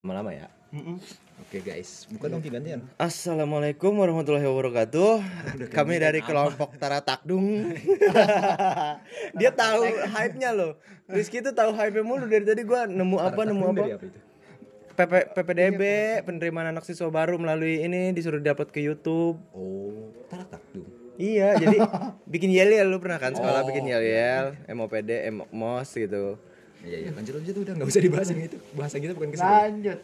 Lama-lama ya. Oke guys, bukan dong gantian. Assalamualaikum warahmatullahi wabarakatuh. Kami dari kelompok Tara Takdung. Dia tahu hype-nya loh. Rizky itu tahu hype mulu dari tadi gua nemu apa nemu apa. Apa itu? PP, PPDB penerimaan anak siswa baru melalui ini disuruh diupload ke YouTube. Oh, Tara Takdung. Iya, jadi bikin yel yel lu pernah kan sekolah bikin yel yel, MOPD, MOS gitu. Iya iya, lanjut lanjut udah nggak usah dibahas yang itu. Bahasa kita bukan ke sini. Lanjut.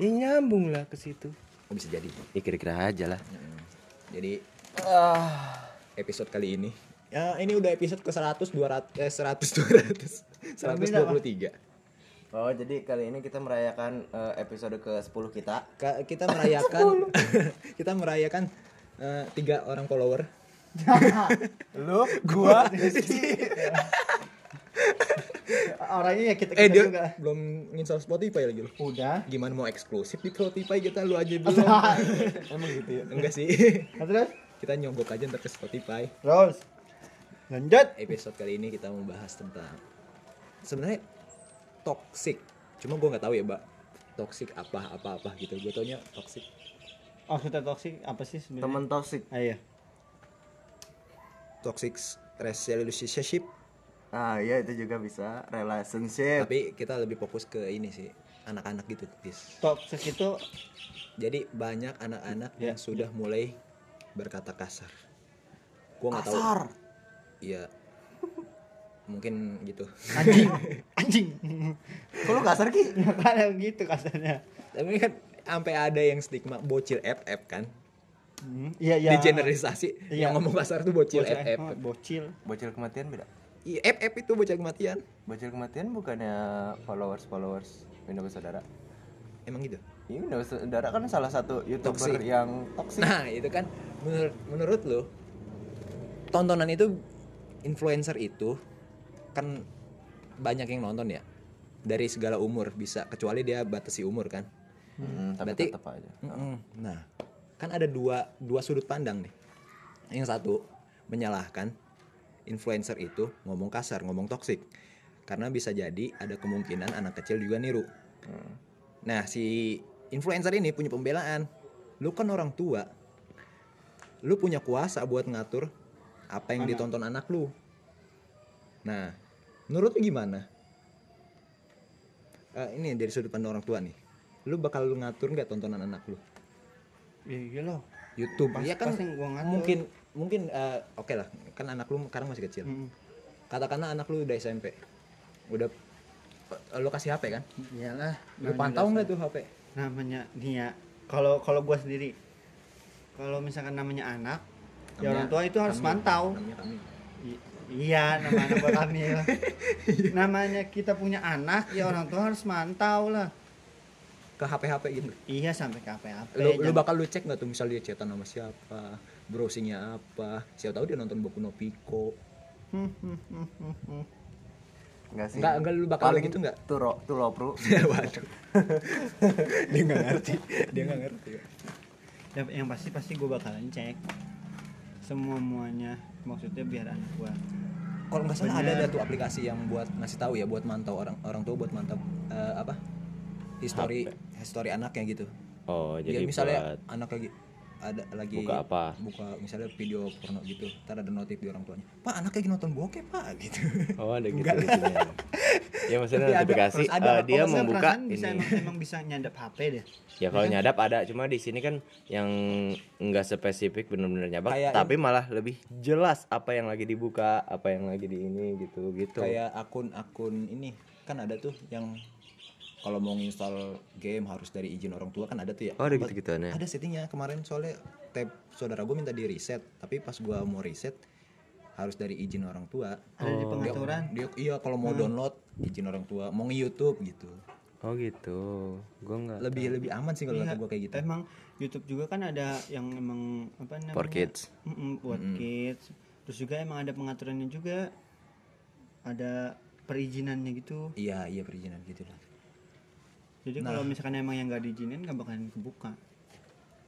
Ya nyambung lah ke situ. Oh, bisa jadi. Ya kira-kira aja lah. Hmm. Jadi episode kali ini ya ini udah episode ke 100 200 eh 100 200 123. Oh, jadi kali ini kita merayakan eh, episode ke-10 kita. Ka- kita merayakan kita merayakan eh, tiga orang follower. Lu, gua, Orangnya ya kita, Eh kita dia juga. belum install Spotify lagi lu. Udah. Gimana mau eksklusif di Spotify kita lu aja belum. Emang gitu ya. Enggak sih. Nah, terus? kita nyogok aja ntar ke Spotify. Terus. Lanjut. Episode kali ini kita membahas tentang sebenarnya toxic. Cuma gua nggak tahu ya, Mbak. Toxic apa apa apa gitu. Gue taunya toxic. Oh, kita toxic apa sih sebenarnya? Temen toxic. Ah, iya. Toxic relationship. Ah, iya itu juga bisa relationship. Tapi kita lebih fokus ke ini sih anak-anak gitu, Tis. Toxic itu Jadi banyak anak-anak Ya, yang sudah mulai berkata kasar. Gua nggak tahu. Kasar. Iya. Mungkin gitu. anjing. anjing. Kok lu kasar ki? Ya kan gitu kasarnya. Tapi kan sampai ada yang stigma bocil FF kan. Hmm, Iya, iya. Digeneralisasi Iya. yang ngomong kasar tuh bocil, Bocil, FF. Bocil. Bocil kematian beda. Iya, FF itu bocil kematian. Bocil kematian bukannya followers followers Windows Saudara. Emang gitu. Ini Windows Saudara kan salah satu youtuber Toxic. yang toxic. Nah, itu kan menurut menurut lo tontonan itu influencer itu kan banyak yang nonton ya dari segala umur bisa kecuali dia batasi umur kan. Hmm, tapi Berarti- tetap aja. Nah, kan ada dua dua sudut pandang nih. Yang satu menyalahkan influencer itu ngomong kasar, ngomong toksik. Karena bisa jadi ada kemungkinan anak kecil juga niru. Nah, si influencer ini punya pembelaan. Lu kan orang tua. Lu punya kuasa buat ngatur apa yang ditonton anak lu. Nah, menurut lu gimana? Eh, ini dari sudut pandang orang tua nih. Lu bakal lu ngatur nggak tontonan anak lu? Iya loh. YouTube. Pas- ya kan gua mungkin mungkin eh, oke lah kan anak lu sekarang masih kecil. Hmm. katakanlah anak lu udah SMP udah eh, lu kasih HP kan? Iyalah. lu pantau nggak tuh HP namanya nih ya kalau kalau gua sendiri kalau misalkan namanya anak ya Namanya orang tua itu harus kami. mantau namanya kami I- iya nama anak kami lah namanya kita punya anak ya orang tua harus mantau lah ke HP HP gitu? Iya sampai ke HP lu, lu bakal lu cek nggak tuh misalnya dia chatan sama siapa browsingnya apa siapa tahu dia nonton Boku no Pico. Enggak sih. Enggak, enggak lu bakal Paling gitu nggak? Turo, tulo pro. waduh. Dia nggak ngerti. Dia nggak ngerti. Yang, yang pasti pasti gua bakalan cek semua muanya. Maksudnya biar anak gua. Kalau nggak salah ada ada tuh aplikasi yang buat ngasih tahu ya buat mantau orang orang tua buat mantau eh, apa history history anaknya gitu Oh, ya jadi misalnya buat anak lagi ada lagi Buka apa? buka misalnya video porno gitu ntar ada notif di orang tuanya pak anak lagi nonton bokep pak gitu Oh, ada gitu. Enggak lah. itunya. ya maksudnya Tapi notifikasi harus ada. eh, dia Kalau nggak membuka perasaan bisa ini. emang, emang bisa nyadap HP deh Ya kalau nyadap ada, cuma di sini kan yang enggak spesifik benar-benar nyabak, Kayak tapi malah lebih jelas apa yang lagi dibuka, apa yang lagi di ini gitu gitu. kayak akun-akun ini kan ada tuh yang kalau mau install game harus dari izin orang tua kan ada tuh ya Oh, ada gitu-gituan ya? ada settingnya kemarin soalnya tab saudara gue minta di reset tapi pas gua mau reset harus dari izin orang tua ada di Dia- pengaturan dia, iya kalau mau download izin orang tua mau nge-youtube gitu Oh gitu. Gua enggak. lebih lebih aman sih kalau Iya, kata gue kayak gitu Emang YouTube juga kan ada yang emang apa namanya? For kids. Mm-mm, buat kids. Terus juga emang ada pengaturannya juga. Ada perizinannya gitu. iya iya perizinan gitu lah Jadi kalau misalkan emang yang nggak diizinin nggak bakalan kebuka.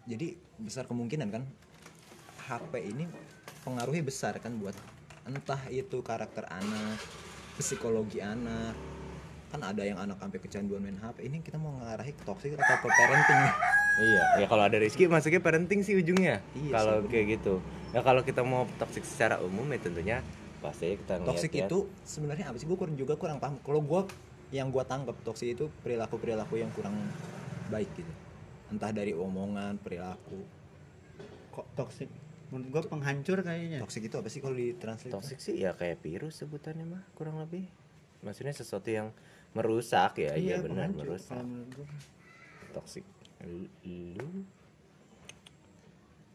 jadi besar kemungkinan kan HP ini pengaruhnya besar kan buat entah itu karakter anak psikologi anak kan ada yang anak sampai kecanduan main HP ini kita mau ngarahin ke toxic atau ke parenting Iya, ya kalau ada rezeki masuknya parenting sih ujungnya. Iya kalau kayak gitu. Ya kalau kita mau toxic secara umum ya tentunya pasti kita ngeliat toxic ya. itu sebenarnya apa sih gue kurang juga kurang paham kalau gue yang gue tangkap toxic itu perilaku perilaku yang kurang baik gitu. Entah dari omongan perilaku. Kok toxic? Menurut gua penghancur kayaknya. Toxic itu apa sih kalau ditranslate? Toxic sih ya kayak virus sebutannya mah kurang lebih. Maksudnya sesuatu yang merusak ya, iya, benar penghancur merusak. Toxic. Lu,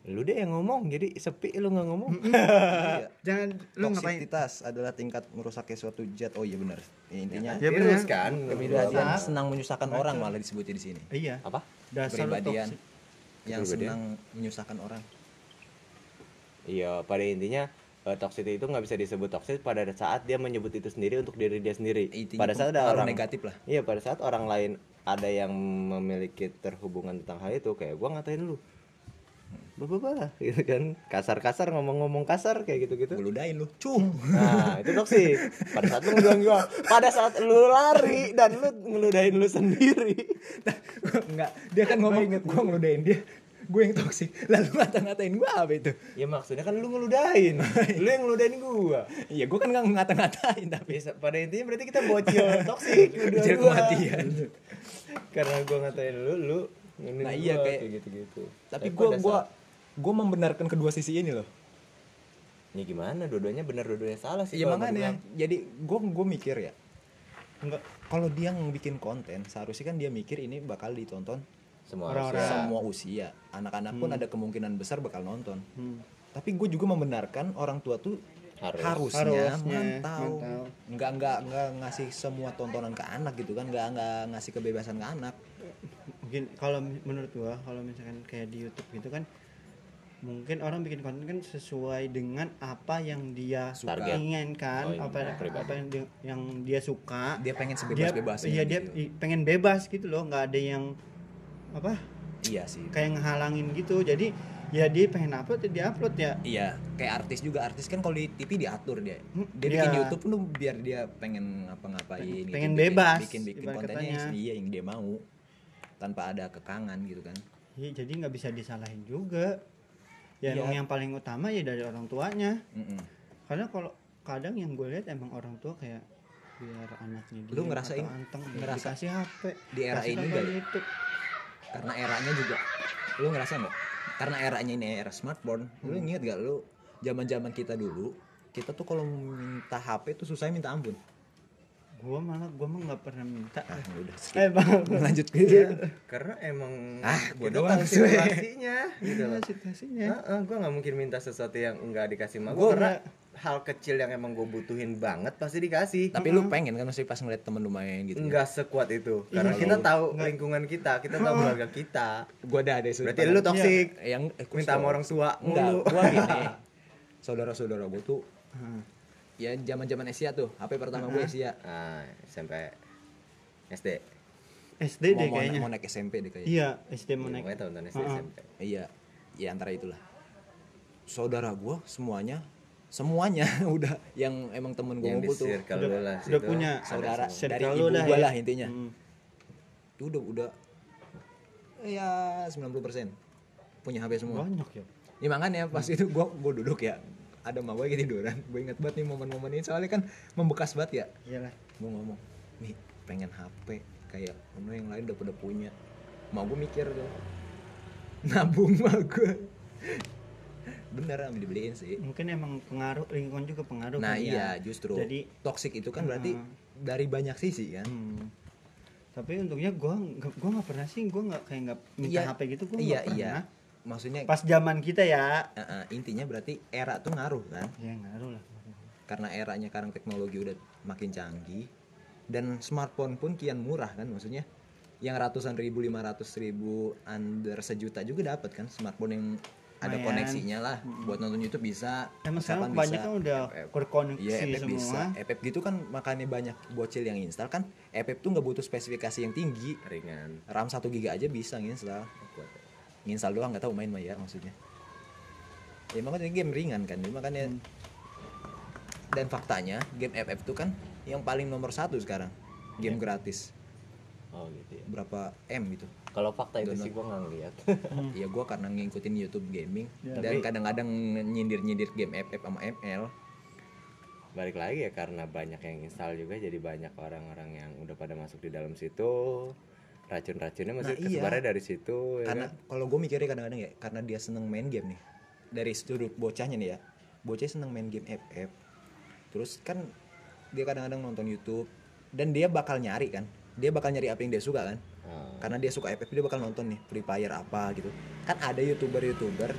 lu deh yang ngomong jadi sepi lu nggak ngomong iya. jangan lu ngapain Toksisitas adalah tingkat merusaknya suatu zat. Oh iya benar. Ya, intinya Ya, virus bener. kan kepribadian Berusaha. senang menyusahkan orang malah disebutnya di sini. iya apa dasar Kepribadian yang senang menyusahkan orang. Iya, pada intinya eh, toxic itu nggak bisa disebut toxic pada saat dia menyebut itu sendiri untuk diri dia sendiri. Intinya pada saat ada orang negatif lah. Iya, pada saat orang lain ada yang memiliki terhubungan tentang hal itu, kayak gua ngatain lu. Bapak gitu kan. Kasar-kasar ngomong-ngomong kasar kayak gitu-gitu. Gue ludahin lu. Cuh. Nah, itu toxic. Pada saat lu ngeludahin gua, pada saat lu lari dan lu ngeludahin lu sendiri. Enggak, dia kan ngomong gue ngeludahin dia. Gue yang toksik. Lalu ngata-ngatain gue apa itu? Ya maksudnya kan lu ngeludahin. lu yang ngeludahin gua. Iya, gue kan nggak ngata-ngatain tapi Bisa, pada intinya berarti kita bocil toksik Bocil kematian. karena gua ngatain lu lu nginin Nah, iya, gua, kayak- gitu-gitu tapi gue gue gue membenarkan kedua sisi ini loh. ya gimana dua-duanya benar dua-duanya salah sih Iya kalau makanya. Jadi gue gue mikir ya. enggak Kalau dia bikin konten, seharusnya kan dia mikir ini bakal ditonton gua. semua Orang-orang. usia. semua usia. Anak-anak pun ada kemungkinan besar bakal nonton. hmm. Tapi gue juga membenarkan orang tua tuh Harus. harusnya, Harusnya mantau. mantau. nggak nggak nggak ngasih semua tontonan ke anak gitu kan nggak nggak ngasih kebebasan ke anak mungkin kalau menurut gua kalau misalkan kayak di YouTube gitu kan mungkin orang bikin konten kan sesuai dengan apa yang dia Target. inginkan Oh, iya, apa pribadi. apa yang dia, yang dia suka dia pengen dia sebebas-bebasnya iya dia gitu. pengen bebas gitu loh nggak ada yang apa iya sih kayak ngehalangin gitu jadi ya dia pengen upload ya dia upload ya iya kayak artis juga artis kan kalau di TV diatur dia Hmm, dia bikin iya. YouTube tuh biar dia pengen ngapa-ngapain Pengen bikin, bebas, bikin bikin ibarat kontennya yang dia yang dia mau tanpa ada kekangan gitu kan ya, jadi nggak bisa disalahin juga ya emang yang paling utama ya dari orang tuanya Mm-mm. karena kalau kadang yang gue lihat emang orang tua kayak biar anaknya Lu diem ngerasain- anteng ya ngerasa dikasih HP di era ini gak ya? YouTube. karena eranya juga lu ngerasa nggak karena eranya ini era smartphone lu Hmm. inget gak lu zaman zaman kita dulu kita tuh kalau minta HP tuh susah minta ampun gue malah gue mah nggak pernah minta. Ah udah skip. eh bang. Lanjut. Gitu karena emang Ah, gua kita doang situasinya gitu loh. Situasinya. Heeh, gue nggak mungkin minta sesuatu yang enggak dikasih sama gue Gua karena hal kecil yang emang gue butuhin banget pasti dikasih. Tapi lu pengen kan masih pas ngeliat temen lu main gitu enggak sekuat itu karena Iya, kita iya. tahu Nggak. lingkungan kita kita tahu keluarga kita. Gua ada ada berarti lu toksik yang eh, gua minta sama orang tua enggak mulu. gua gini. Saudara-saudara gua tuh Hmm. Ya zaman-zaman Asia tuh HP pertama gue Asia ah SMP SD SD mau, deh mau, kayaknya. mau naik SMP deh kayaknya. Iya SD mau Iya, naik. tahun-tahun SD. SMP iya ya antara itulah. Saudara gua semuanya semuanya udah yang emang temen di ngumpul tuh Udah- lah udah punya saudara dari ibu gua ya. lah intinya. Hmm. itu udah udah ya 90% punya HP semua. Banyak ya. Ini makanya pas itu gua gua duduk ya ada mah gue tiduran. Gue inget banget nih momen-momen ini. Soalnya kan membekas banget ya. Iyalah. Gue ngomong nih pengen HP kayak ono yang lain udah pada punya. Mau gue mikir tuh. Nabung mah gue bener ambil dibeliin sih. Mungkin emang pengaruh lingkungan juga pengaruh nah kali iya ya. justru. Jadi toxic itu kan berarti Hmm. dari banyak sisi kan? Hmm. tapi untungnya gue gua nggak pernah sih gue nggak kayak nggak minta Iya, HP gitu gue iya nggak pernah. iya maksudnya pas zaman kita ya. Eh, intinya berarti era tuh ngaruh kan? Ya ngaruh lah. Karena eranya sekarang teknologi udah makin canggih dan smartphone pun kian murah kan? Maksudnya yang ratusan ribu lima ratus ribu under sejuta juga dapat kan? Smartphone yang ada Lumayan. koneksinya lah. Buat nonton YouTube bisa emang sekarang misalkan kebanyakan udah FF. berkoneksi Iya, FF semua. Bisa. FF gitu kan makanya banyak bocil yang install kan? FF tuh nggak butuh spesifikasi yang tinggi. ringan. RAM 1 GB aja bisa nginstal. Nginstal doang nggak tahu main mah ya maksudnya. Ya makanya game ringan kan, Jadi makanya dan faktanya game FF tuh kan yang paling nomor satu sekarang game gratis. Oh gitu ya. Berapa m gitu. Kalau fakta itu sih gue nggak ngeliat. Ya gue karena ngikutin YouTube gaming Ya. dan kadang-kadang nyindir-nyindir game FF sama ML balik lagi ya karena banyak yang install juga jadi banyak orang-orang yang udah pada masuk di dalam situ racun-racunnya masih Nah, iya. dari situ ya karena kan? kalau gue mikirnya kadang-kadang ya karena dia seneng main game nih. Dari sudut bocahnya nih ya. Bocah seneng main game FF terus kan dia kadang-kadang nonton YouTube. Dan dia bakal nyari kan. Dia bakal nyari apa yang dia suka kan. Ah, karena dia suka FF dia bakal nonton nih Free Fire apa gitu. Kan ada youtuber-youtuber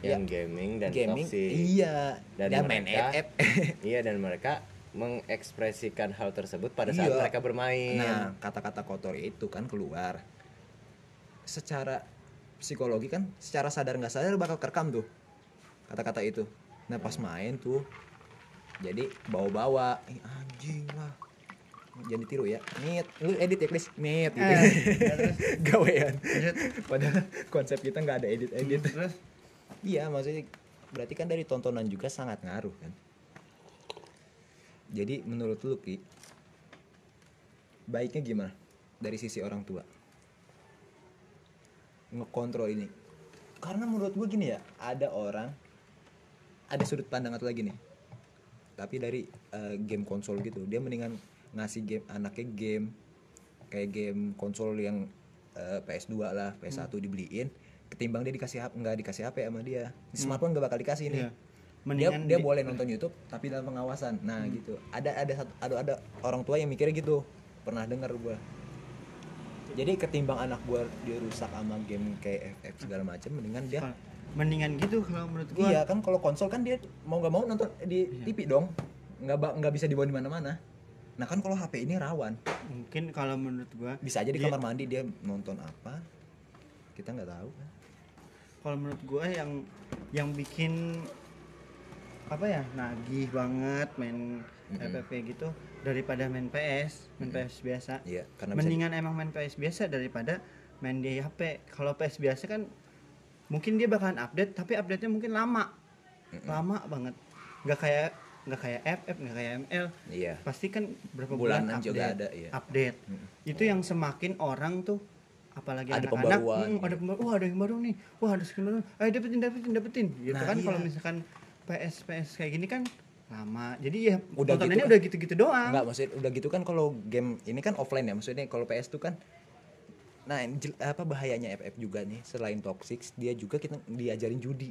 yang gaming dan Ya. gaming toxic. iya. Dan dia main mereka- FF iya dan mereka mengekspresikan hal tersebut pada saat Iya. mereka bermain Nah, kata-kata kotor itu kan keluar. Secara psikologi kan, secara sadar nggak sadar bakal kerekam tuh kata-kata itu. Nah, pas main tuh, jadi bawa-bawa, eh, anjing lah. Jangan ditiru ya. Nit, lu edit ya, Chris. Nit gitu. Eh, Gawean. Padahal konsep kita nggak ada edit-edit. terus Iya, maksudnya berarti kan dari tontonan juga sangat ngaruh kan. Jadi menurut lu Ki, baiknya gimana dari sisi orang tua? Ngekontrol ini. Karena menurut gue gini ya, ada orang ada sudut pandang atau lagi nih. Tapi dari eh, game konsol gitu, dia mendingan ngasih game anaknya game kayak game konsol yang eh, PS2 lah, PS1 dibeliin ketimbang dia dikasih HP nggak dikasih HP sama dia. Di smartphone nggak bakal dikasih nih. Iya. Dia Mendingan dia di- boleh nonton YouTube tapi dalam pengawasan. Nah, gitu. Ada ada satu ada, ada orang tua yang mikirnya gitu. Pernah dengar gua. Jadi ketimbang anak gua dia rusak sama game kayak FF segala macam mendingan dia mendingan gitu kalau menurut gua Iya kan kalau konsol kan dia mau nggak mau nonton di TV dong. Nggak nggak bisa dibawa di mana-mana. Nah, kan kalau HP ini rawan. mungkin kalau menurut gua Bisa aja di dia- kamar mandi dia nonton apa. Kita nggak tahu kan. kalau menurut gua yang yang bikin apa ya nagih banget main Mm-mm. FFP gitu daripada main PS main PS biasa Iya, karena bisa mendingan emang main PS biasa daripada main di HP kalau PS biasa kan mungkin dia bakalan update tapi update nya mungkin lama lama banget nggak kayak nggak kayak FF nggak kayak ML Iya. pasti kan berapa Bulanan bulan juga update, ada, iya. update Mm. itu yang semakin orang tuh apalagi Ada anak-anak pembaruan, "Hmm, ada iya. pembaruan wah ada yang baru nih wah ada skin baru ayo dapetin dapetin dapetin gitu Nah, kan iya. kalau misalkan PS PS kayak gini kan lama. Jadi ya Udah gitu kan- udah gitu-gitu doang. Enggak, maksud udah gitu kan kalau game ini kan offline ya, maksudnya kalau PS tuh kan Nah, apa bahayanya FF juga nih selain toxic, dia juga kita diajarin judi,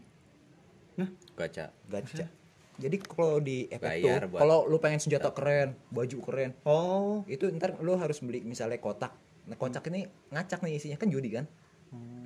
gacha. Gacha. Jadi kalau di FF Bayar tuh, kalau lu pengen senjata keren, baju keren, oh. itu ntar lu harus beli misalnya kotak. Nah, kotak ini ngacak nih isinya kan judi kan?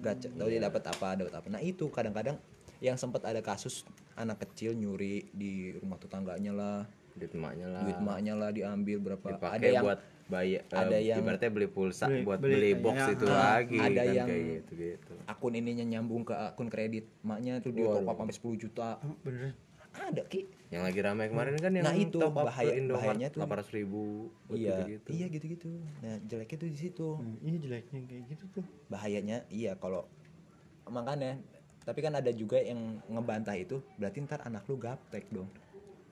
Gacha, tahu dia dapat apa, dapat apa. Nah, itu kadang-kadang yang sempat ada kasus anak kecil nyuri di rumah tetangganya lah, duit emaknya lah. Duit maknya lah diambil berapa. dipakai ada yang buat bayar ada yang- ibaratnya beli pulsa Beli- buat beli- beli, box ya, itu ah, lagi ada kan yang- kayak gitu gitu akun ininya nyambung ke akun kredit maknya tuh dia top up sampai 10 juta. Oh, bener. Ada ki. Yang lagi ramai kemarin kan yang Nah, itu top up bahaya- bahayanya tuh. 800 ribu buat iya gitu-gitu. iya gitu gitu nah jeleknya tuh di situ. Hmm, ini jeleknya kayak gitu tuh. Bahayanya iya kalau makanya tapi kan ada juga yang ngebantah itu berarti ntar anak lu gaptek dong.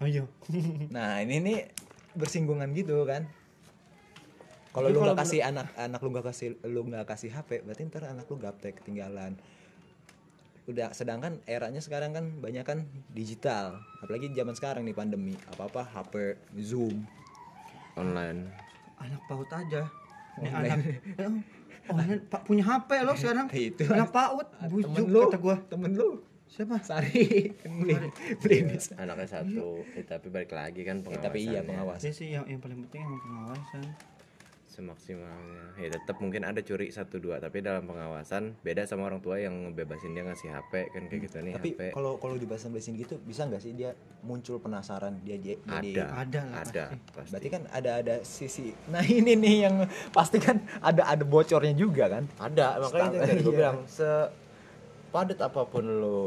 Ayo nah ini nih bersinggungan gitu kan. Kalau lu nggak kasih anak anak lu nggak kasih lu nggak kasih HP berarti ntar anak lu gaptek ketinggalan. Udah sedangkan eranya sekarang kan banyak kan digital. Apalagi zaman sekarang nih pandemi. Apa apa HP Zoom. Online. Anak paut aja. Ini Online. anak oh ini pak punya HP lo sekarang. Itu. anak paut temen bujuk lu kata gua. temen lu. Siapa? Sari. Beli beli ini. anaknya satu eh, tapi balik lagi kan Eh, pengawasannya tapi iya pengawas ya sih yang, yang paling penting emang pengawasan semaksimalnya ya tetap mungkin ada curi satu dua tapi dalam pengawasan beda sama orang tua yang ngebebasin dia ngasih HP kan kayak gitu nih tapi kalau kalau dibahas gitu bisa nggak sih dia muncul penasaran dia jadi ada Ada lah, ada pasti. pasti. berarti kan ada ada sisi nah ini nih yang pasti kan ada ada bocornya juga kan ada makanya itu yang tadi gue Iya. bilang se padat apa pun lu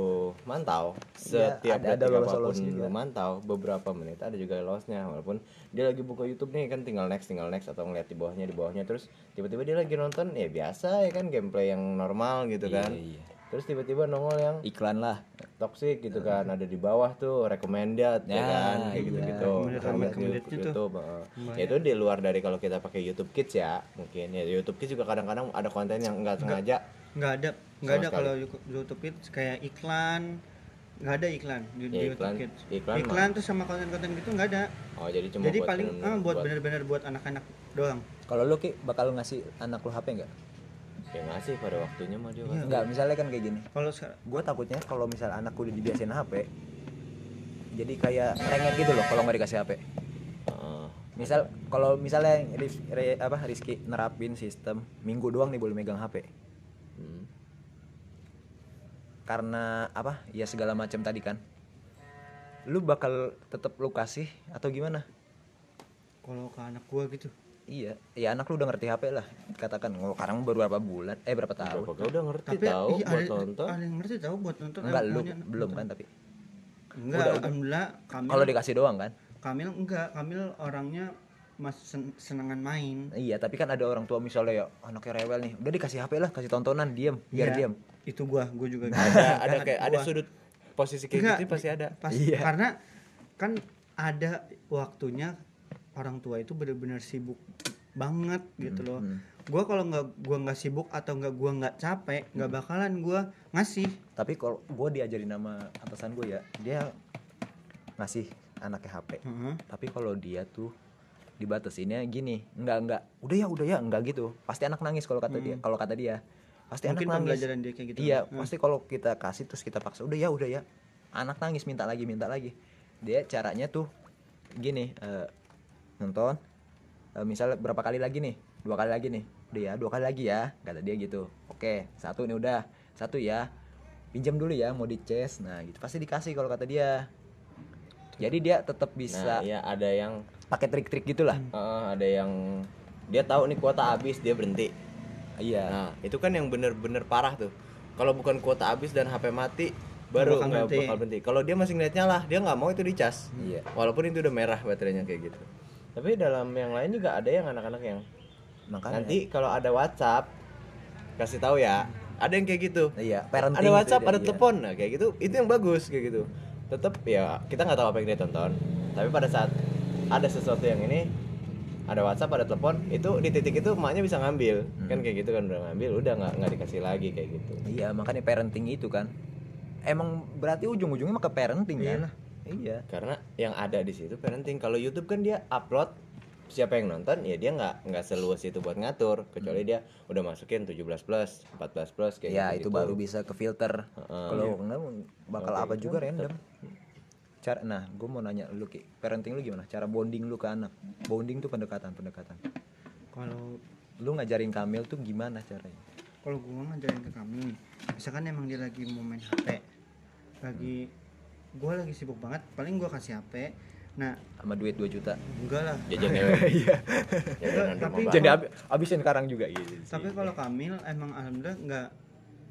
mantau Iya, setiap ada- ada detik lolos-lolos apa pun juga. lu mantau beberapa menit ada juga losnya walaupun dia lagi buka YouTube nih kan tinggal next tinggal next atau ngeliat di bawahnya di bawahnya. Terus tiba-tiba dia lagi nonton ya biasa ya kan gameplay yang normal gitu kan. iya. terus tiba-tiba nongol yang iklan lah. toxic gitu kan ada di bawah tuh recommended ya, Ya, kan kayak iya. gitu gitu. YouTube heeh. itu di luar dari kalau kita pakai YouTube Kids ya mungkin. Ya YouTube Kids juga kadang-kadang ada konten yang enggak sengaja. Nggak ada nggak ada sekali. kalau Youtube YouTube Kids kayak iklan nggak ada iklan di, di Ya, YouTube iklan- Kids iklan iklan terus sama konten-konten gitu nggak ada oh jadi cuma jadi buat paling bener-bener ah, buat bener-bener buat anak-anak doang kalau lu ki bakal ngasih anak lu HP nggak ya ngasih pada waktunya mah dia Iya. ngasih. nggak misalnya kan kayak gini kalau sekarang gue takutnya kalau misal anak udah dibiasain HP jadi kayak rengek gitu loh kalau nggak dikasih HP Heeh. misal kalau misalnya Ris- Re- apa Rizky nerapin sistem minggu doang nih boleh megang HP. Karena apa? Ya segala macam tadi kan. Lu bakal tetap lu kasih atau gimana? Kalau ke anak gua gitu. Iya. Ya anak lu udah ngerti HP lah katakan. Oh, sekarang baru berapa bulan? Eh berapa tahun? Berapa udah ngerti tapi tahu iya, buat ada, nonton. ada yang ngerti tahu buat nonton enggak lu maunya belum nonton. kan tapi? Enggak Udah, alhamdulillah Kamil kalau dikasih doang kan? Kamil enggak. Kamil orangnya mas sen- senengan main. Iya tapi kan ada orang tua misalnya ya anaknya rewel nih. Udah dikasih HP lah kasih tontonan diam biar Iya, diam itu gua gua juga gitu. ada ada kayak ada Gua- sudut posisi kayak Enggak, gitu pasti ada. pas Iya. karena kan ada waktunya orang tua itu benar-benar sibuk banget gitu loh. Hmm. gua kalau nggak gua nggak sibuk atau nggak gua nggak capek nggak bakalan gua ngasih. Tapi kalau gue diajarin nama atasan gue ya dia ngasih anaknya HP Heeh. tapi kalau dia tuh dibatasinnya gini enggak enggak udah ya udah ya enggak gitu. Pasti anak nangis kalau kata dia kalau kata dia pasti mungkin anak nangis. pembelajaran dia kayak gitu iya Hmm. pasti kalau kita kasih terus kita paksa udah ya udah ya. Anak nangis minta lagi minta lagi. Dia caranya tuh gini eh, nonton eh, misalnya berapa kali lagi nih? Dua kali lagi nih. Udah ya dua kali lagi ya kata dia gitu. Oke satu nih udah satu ya. Pinjam dulu ya mau di chest nah gitu. Pasti dikasih kalau kata dia. Jadi dia tetap nah bisa ya ada yang pakai trik-trik gitulah. Heeh, ada yang dia tahu nih kuota habis dia berhenti iya. Nah. Itu kan yang bener-bener parah tuh. Kalau bukan kuota habis dan HP mati baru Bakal nggak bakal berhenti. Kalau dia masih ngeliatnya lah dia nggak mau itu dicas. Iya. walaupun itu udah merah baterainya kayak gitu. Tapi dalam yang lain juga ada yang anak-anak yang makanya. nanti kalau ada WhatsApp kasih tahu ya. Ada yang kayak gitu. Iya parenting ada WhatsApp ada iya. telepon. nah kayak gitu itu yang bagus kayak gitu. Tetap ya kita nggak tahu apa yang dia tonton. Tapi pada saat ada sesuatu yang ini ada WhatsApp ada telepon itu di titik itu emaknya bisa ngambil. Kan kayak gitu kan udah ngambil udah nggak nggak dikasih lagi kayak gitu. Iya makanya parenting itu kan. Emang berarti ujung-ujungnya ke parenting kan? Iya. Karena yang ada di situ parenting. Kalau YouTube kan dia upload siapa yang nonton ya dia nggak nggak seluas itu buat ngatur. Kecuali dia udah masukin 17 plus 14 plus kayak ya gitu itu baru bisa ke filter. Heeh. kalau enggak bakal Oke, apa juga kan random cara nah gue mau nanya lu ki. Parenting lu gimana? Cara bonding lu ke anak? Bonding tuh pendekatan pendekatan. Kalau lu ngajarin Kamil tuh gimana caranya? kalau gua ngajarin ke kami nih misalkan emang dia lagi mau main HP lagi gua lagi sibuk banget paling gua kasih HP nah sama duit 2 juta. enggak lah. Jajan iya. Tapi- jadi ab- abisin sekarang juga gitu tapi kalau Kamil emang alhamdulillah nggak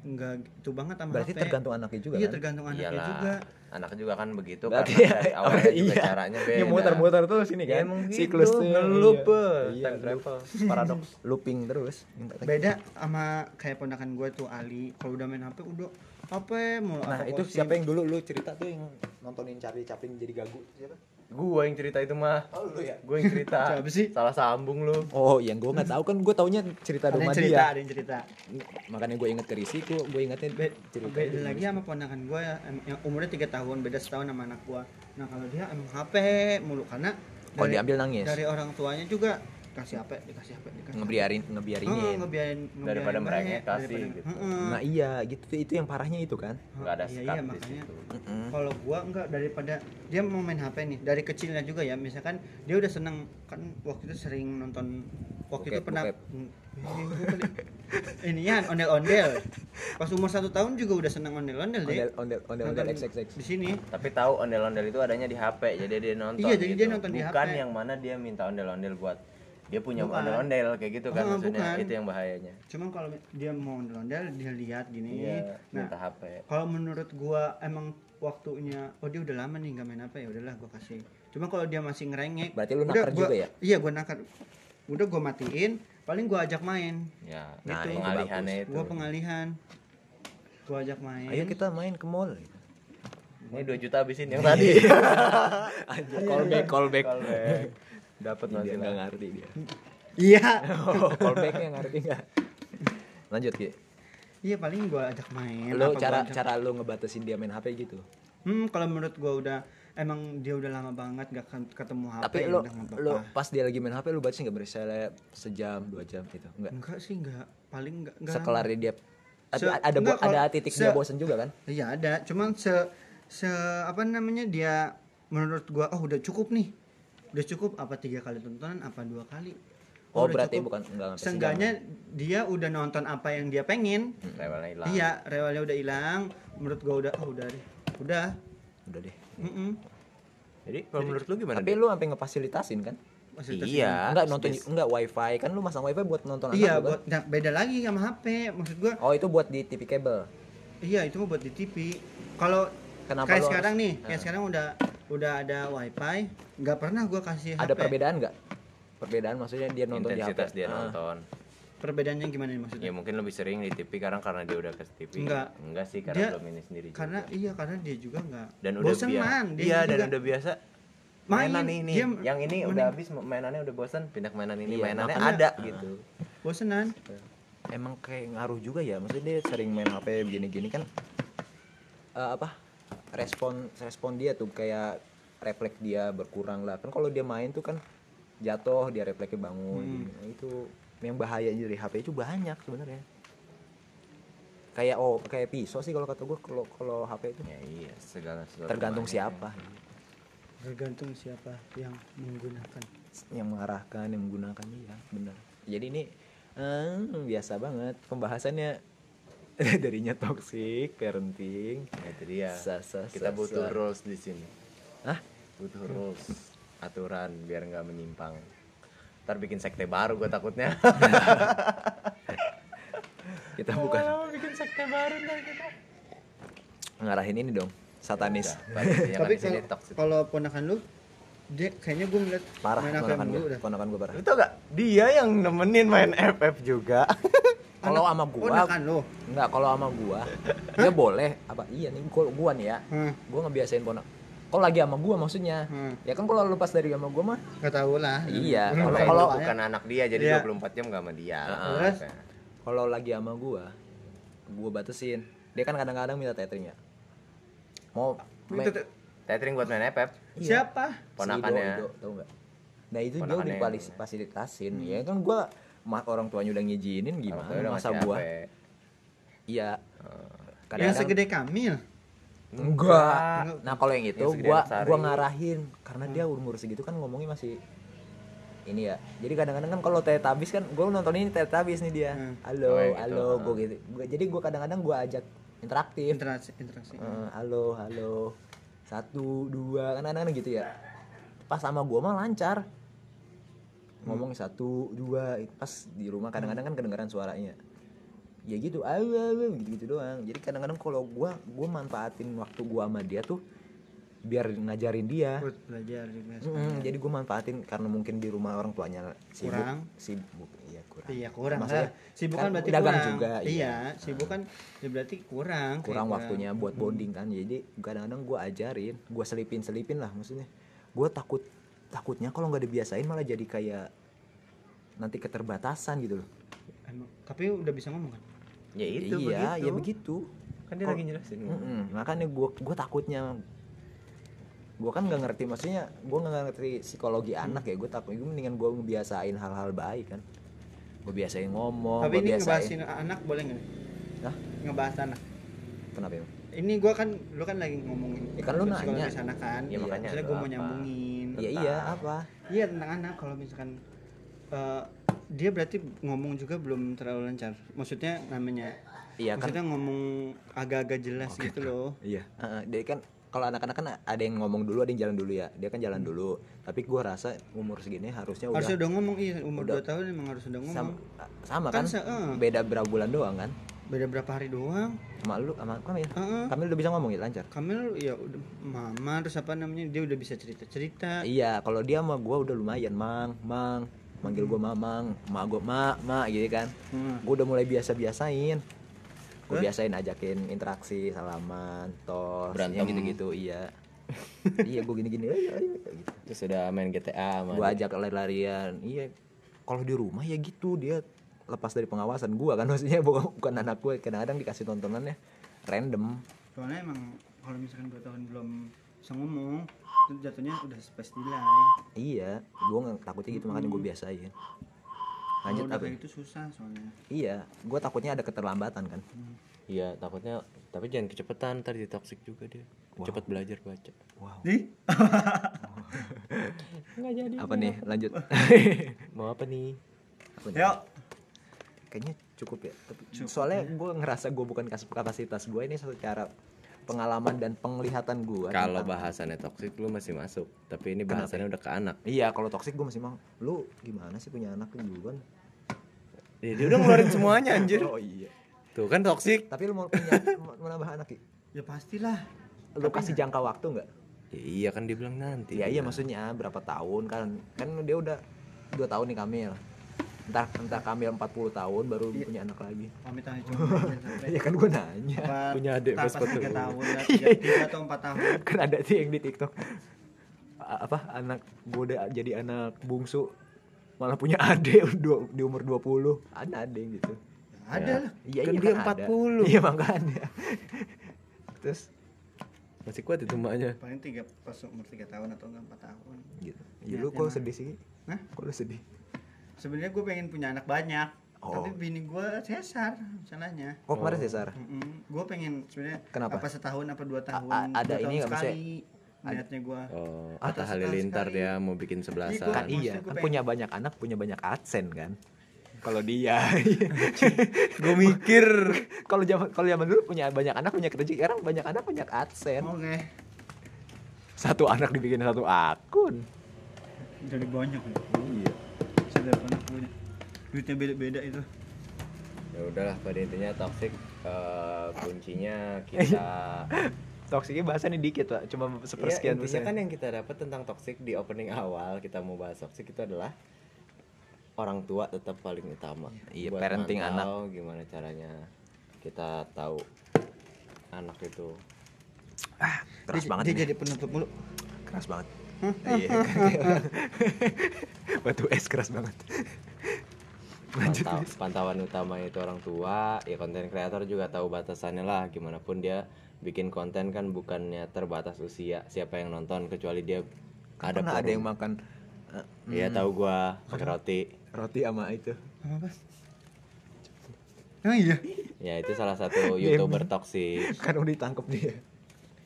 nggak gitu banget sama berarti HP tergantung anaknya juga iya kan? tergantung anaknya Iyalah. juga anak juga kan begitu Berarti karena ya, dari awalnya juga iya. caranya beda. Ini muter-muter terus ini Ya, kan emang gitu, siklusnya. ngelup, iya. eh, Iya, time travel. paradoks looping terus. Beda sama kayak ponakan gue tuh Ali. Kalau udah main HP udah HP mau nah itu siapa yang dulu? Lu cerita tuh yang nontonin Charlie Chaplin jadi gagu. Siapa gua yang cerita itu mah. Oh lu ya? Gua yang cerita. Siapa sih? salah sambung lu. Oh yang gue nggak tahu. Kan gue taunya cerita ada yang rumah cerita dia ada yang cerita. Makanya gue inget ke Risi gue gue ingetin Be- cerita beda lagi sama ponakan gue yang umurnya tiga tahun beda setahun sama anak gue nah kalau dia emang HP mulu karena kalau diambil nangis. dari orang tuanya juga kasih HP dikasih HP dikasih ngebiarin ngebiarin, Daripada ngebiarin merengek, baik, kasih daripada- gitu. Heeh. nah iya gitu itu yang parahnya itu kan nggak ada Iya, iya, di makanya. kalau gua enggak daripada dia mau main HP nih dari kecilnya juga ya misalkan dia udah seneng kan waktu itu sering nonton waktu itu Bokep, pernah. Hmm, inian ondel-ondel pas umur satu tahun juga udah seneng ondel-ondel deh ondel ondel ondel ondel Nonton xxx di sini tapi tahu ondel-ondel itu adanya di HP jadi dia nonton Iya, jadi dia gitu. nonton di bukan HP. yang mana dia minta ondel-ondel buat dia punya Bukan. ondel-ondel kayak gitu kan Oh, maksudnya. bukan. itu yang bahayanya. Cuman kalau dia mau ondel-ondel dia lihat gini. Iya nah HP kalau menurut gua emang waktunya oh dia udah lama nih nggak main apa ya udahlah gua kasih. Cuma kalau dia masih ngerengek Berarti lu udah nakar gua- juga ya? iya gua nakar udah gua matiin paling gua ajak main. Ya Nah, nah, itu pengalihannya itu. Gua pengalihan. Gua ajak main. Ayo kita main ke mall. Gitu. Ini 2 juta habisin yang tadi. Anjir, callback callback. Callback. Dapat dia masih nggak ngerti dia. Iya. Oh, callbacknya ngerti nggak? Lanjut Ki. Iya paling gua ajak main gua cara ajak- cara lu ngebatasin dia main HP gitu? Hmm kalau menurut gua udah emang dia udah lama banget gak ketemu HP tapi lu apa-apa. pas dia lagi main HP lu batasin nggak misalnya sejam dua jam gitu? Enggak enggak sih enggak paling enggak enggak sekelar dia tapi Se- ada enggak, bo- ada titik se- dia bosen juga kan? Iya ada, cuman se se apa namanya dia menurut gua oh udah cukup nih. Udah cukup apa tiga kali tontonan apa dua kali? Oh, udah berarti bukan- enggak Seenggaknya dia udah nonton apa yang dia pengen. Levelnya hilang. Iya, rewelnya udah hilang. Menurut gua udah oh udah deh. Udah. udah deh Mm-mm. Jadi kalau menurut lu gimana? tapi lu sampai ngefasilitasin kan Maksudnya Iya. enggak nonton enggak wifi kan lu masang wifi buat nonton Iya, kan? buat nah, beda lagi sama HP. Maksud gua oh itu buat di TV kabel Iya itu mah buat di TV. Kalau Kenapa kayak sekarang harus- nih, kayak Ah. sekarang udah udah ada wifi, nggak pernah gua kasih ada HP. perbedaan nggak perbedaan maksudnya dia nonton Intensitas di HP dia Ah. nonton. Perbedaannya gimana nih maksudnya? Ya mungkin lebih sering di TV karena karena dia udah ke TV. Enggak. Enggak sih karena Dia- belum ini sendiri. juga. Karena iya karena dia juga nggak dan udah bosen biasa. man, dia Iya, dan juga udah biasa main, mainan ini. dia yang ini udah habis mainannya udah bosan, pindah ke mainan ini, Iya, mainannya makanya- ada gitu. bosenan. emang kayak ngaruh juga ya maksudnya dia sering main HP begini-gini kan eh, apa respon respon dia tuh kayak refleks dia berkurang lah. Kan kalau dia main tuh kan jatuh dia refleksnya bangun gini. Nah, itu yang bahaya dari HP itu banyak sebenarnya. Kayak oh kayak pisau sih kalau kata gue kalau kalau HP itu. Ya iya, segala sesuatu. tergantung siapa. Tergantung siapa yang menggunakan. yang mengarahkan yang menggunakan iya benar. Jadi ini eh, biasa banget pembahasannya darinya toxic parenting Ya, itu dia. Sa- sa- Kita sa- butuh sa. rules di sini. Hah? Butuh rules, aturan biar nggak menyimpang. Ntar bikin sekte baru gue takutnya. kita bukan bikin sekte baru ntar kita. ngarahin ini dong satanis Ya, Tapi kan sini kalau ponakan lu dia kayaknya gue ngeliat parah main ponakan gue udah. ponakan gue parah tau gak? Dia yang nemenin main FF juga. kalau sama gua lu. enggak kalau sama gua dia boleh apa iya nih gua, gua nih ya Hmm. gua ngebiasain ponak kalau lagi sama gua maksudnya Hmm. ya kan kalau lu pas dari sama gua mah Gak tahu lah. Iya, Hmm, kalau- gitu bukan anak dia jadi Iya. 24 jam gak sama dia. Terus? kalau lagi sama gua gua batasin dia kan kadang-kadang minta tethering ya mau Tethering buat main FF. Iya. Siapa? Si Ponakannya. Ido, Ido, tahu nggak? Nah itu dia Ponakannya udah yang- fasilitasin, ya kan gua orang tuanya udah ngizinin Orang gimana udah masa gua iya. Yang kadang-kadang segede Kamil. enggak. Nah kalau yang itu Yang gua sari. gua ngarahin karena dia umur segitu kan ngomongnya masih ini ya. Jadi kadang-kadang kan kalau Teletubbies kan gua nonton ini Teletubbies nih dia. Hmm. halo Oh, yang gitu. halo gua gitu. Gua- jadi gua kadang-kadang gua ajak interaktif. Interaksi interaksi. Eh, halo halo. Satu dua kan kadang-kadang gitu ya. Pas sama gua mah lancar ngomong satu dua pas di rumah kadang-kadang kan kedengaran suaranya ya gitu ayo gitu gitu doang jadi kadang-kadang kalau gua gua manfaatin waktu gua sama dia tuh biar ngajarin dia belajar juga. Mm, jadi gua manfaatin karena mungkin di rumah orang tuanya sibuk Kurang. sibuk iya kurang Iya kurang Maksudnya, lah. Sibuk kan kan berarti dagang kurang. juga, iya. Iya, sibuk kan ya berarti kurang. kurang waktunya buat bonding kan jadi kadang-kadang gue ajarin gue selipin selipin lah maksudnya gue takut takutnya kalau nggak dibiasain malah jadi kayak nanti keterbatasan gitu loh Emang, tapi udah bisa ngomong kan? Ya itu iya begitu. ya begitu Kan dia Kok- lagi jelasin. Mm-mm. makanya gue gue takutnya gue kan nggak ngerti maksudnya gue nggak ngerti psikologi Hmm. anak ya gue takut gue mendingan gue ngebiasain hal-hal baik kan gue biasain ngomong tapi gue ini biasain ngebahasin anak boleh nggak? Hah? Ngebahas anak. kenapa ya Ini gua kan lu kan lagi ngomongin. Ya kan lu nanya. anak kan. Ya, makanya Maksudnya gua mau apa? Nyambungin. iya iya apa Iya tentang anak kalau misalkan eh, dia berarti ngomong juga belum terlalu lancar. Maksudnya namanya iya kan maksudnya ngomong agak-agak jelas gitu loh. Iya. Heeh, dia kan kalau anak-anak kan ada yang ngomong dulu, ada yang jalan dulu ya. Dia kan jalan dulu. Tapi gua rasa umur segini harusnya udah Harusnya udah ngomong iya umur udah- 2 tahun emang harus udah ngomong. sama, sama Kan kan? se- eh. Beda berapa bulan doang kan? Beda berapa hari doang. Sama lu sama Kamil. Heeh. Kamil udah bisa ngomong ya lancar. Kamil ya udah mama terus apa namanya dia udah bisa cerita-cerita. Iya, kalau dia sama gua udah lumayan, Mang, Mang. Manggil gua Mamang, mak gua Mak, Mak gitu kan. Hmm. Gua udah mulai biasa-biasain. gue biasain ajakin interaksi salaman tos Berantem. yang gitu-gitu iya iya gue gini-gini ayo, ayo, gitu. terus udah main GTA sama gue ajak lari-larian iya kalau di rumah ya gitu dia lepas dari pengawasan gue kan. Maksudnya bukan, bukan anak gue kadang-kadang dikasih tontonannya random. Soalnya emang kalau misalkan dua tahun belum bisa ngomong itu jatuhnya udah space delay iya gue takutnya gitu makanya gue biasain. Lanjut apa kayak gitu susah soalnya. Iya gue takutnya ada keterlambatan kan. Iya takutnya tapi jangan kecepatan ntar jadi toxic juga dia. Cepat belajar baca. Wow. Nih apa nih? Lanjut. Mau apa nih? Apa nih? yuk kayaknya cukup ya. Tapi soalnya gue ngerasa gue bukan kapasitas gue ini secara pengalaman dan penglihatan gue kalau bahasannya toxic lu masih masuk. Tapi ini bahasannya udah ke anak. Iya kalau toksik gue masih mau. Lu gimana sih punya anak? Lu duluan. Ya, dia udah ngeluarin semuanya anjir. Oh iya. Tuh kan toxic. Tapi lu mau punya mau mau nambah anak Ki? ya pastilah. Lu kasih jangka waktu nggak? Ya, iya kan dia bilang nanti. Iya iya maksudnya berapa tahun kan? Kan dia udah dua tahun nih Kamil entar entar Kamil 40 tahun baru punya anak lagi. Pamit aja coba jangan sampai iya kan gue nanya. Apa Punya adik pas tiga tahun ya, tiga, atau empat tahun. Kan ada sih yang di TikTok. A- apa anak gue udah jadi anak bungsu malah punya adik di umur 20 ada ada yang gitu. Ada lah. Iya Kan iya dia ada. 40. iya makanya. Terus? Masih kuat itu maknya. Paling tiga pas umur tiga tahun atau enggak empat tahun. Gitu. Ya, Ya, lu kok sedih sih. Hah? kok lu sedih sebenarnya gue pengen punya anak banyak Oh. tapi bini gue cesar masalahnya kok kemarin Cesar gue pengen sebenarnya Kenapa? apa setahun apa dua tahun a- ada dua tahun ini nggak, maksudnya- sekali niatnya gue oh terus Halilintar sekali. dia mau bikin sebelasan kan Maksudnya iya kan pengen- punya banyak anak punya banyak adsen kan? Kalau dia. Gue mikir. Kalau zaman kalau zaman dulu punya banyak anak punya kerja sekarang banyak anak punya adsen. Oke. Satu anak dibikin satu akun. Jadi banyak. Ya iya sudah anak punya duitnya beda-beda itu. Ya udahlah pada intinya toxic eh, kuncinya kita toksiknya bahasannya dikit pak. Cuma Iya, sepersekian intinya persen kan yang kita dapat tentang toxic di opening awal kita mau bahas toxic itu adalah orang tua tetap paling utama. Iya, Buat parenting mantau gimana caranya kita tahu anak itu. Keras dia, banget dia ini. jadi penutup mulu. Keras banget iya batu es keras banget. Lanjut pantau- pantauan utama itu orang tua ya konten kreator juga tahu batasannya lah. Gimana pun dia bikin konten kan bukannya terbatas usia siapa yang nonton kecuali dia ada pernah ada forum. yang makan? Iya tahu gua pakai roti. roti sama itu. Apa oh iya? Ya itu salah satu youtuber toksik kan udah ditangkap dia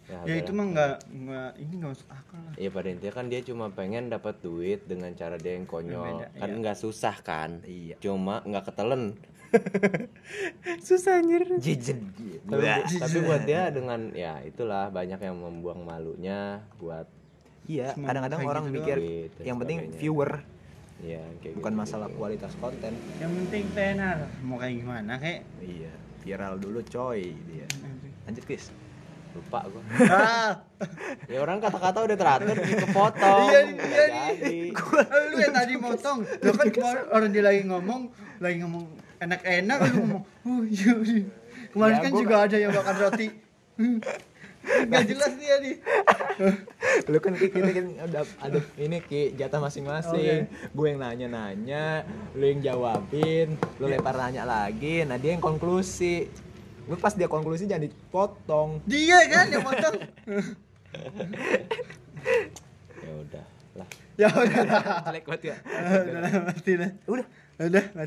ya udahlah. itu mah nggak nggak ini nggak masuk akal lah Iya pada intinya kan dia cuma pengen dapat duit dengan cara dia yang konyol. Beda, kan iya. nggak susah kan? Iya. Cuma nggak ketelen. Susah anjir. jejen Tapi, tapi buat dia dengan ya itulah banyak yang membuang malunya buat iya kadang-kadang orang gitu mikir. Gitu, yang penting sebagainya. viewer ya kayak bukan gitu, masalah gitu. kualitas konten yang penting tenar mau kayak gimana kayak iya viral dulu coy dia lanjut Chris Lupa gua. ah ya orang kata-kata udah teratur kepotong. Iya, iya, jadi. lu yang tadi motong lu kan orang dia lagi ngomong lagi ngomong enak-enak lu ngomong oh iya iya. kemarin Ya, kan juga ada yang makan roti Hmm. Gak jelas dia nih lu kan Ki, kita kan ada ada ini ki jatah masing-masing gue yang nanya-nanya lu yang jawabin lu lempar nanya lagi nah dia yang konklusi lu pas dia konklusi jangan dipotong. Dia kan yang motong. Ya udah lah. ya udah jelek banget ya. Udah lah mati lah udah. Udah mati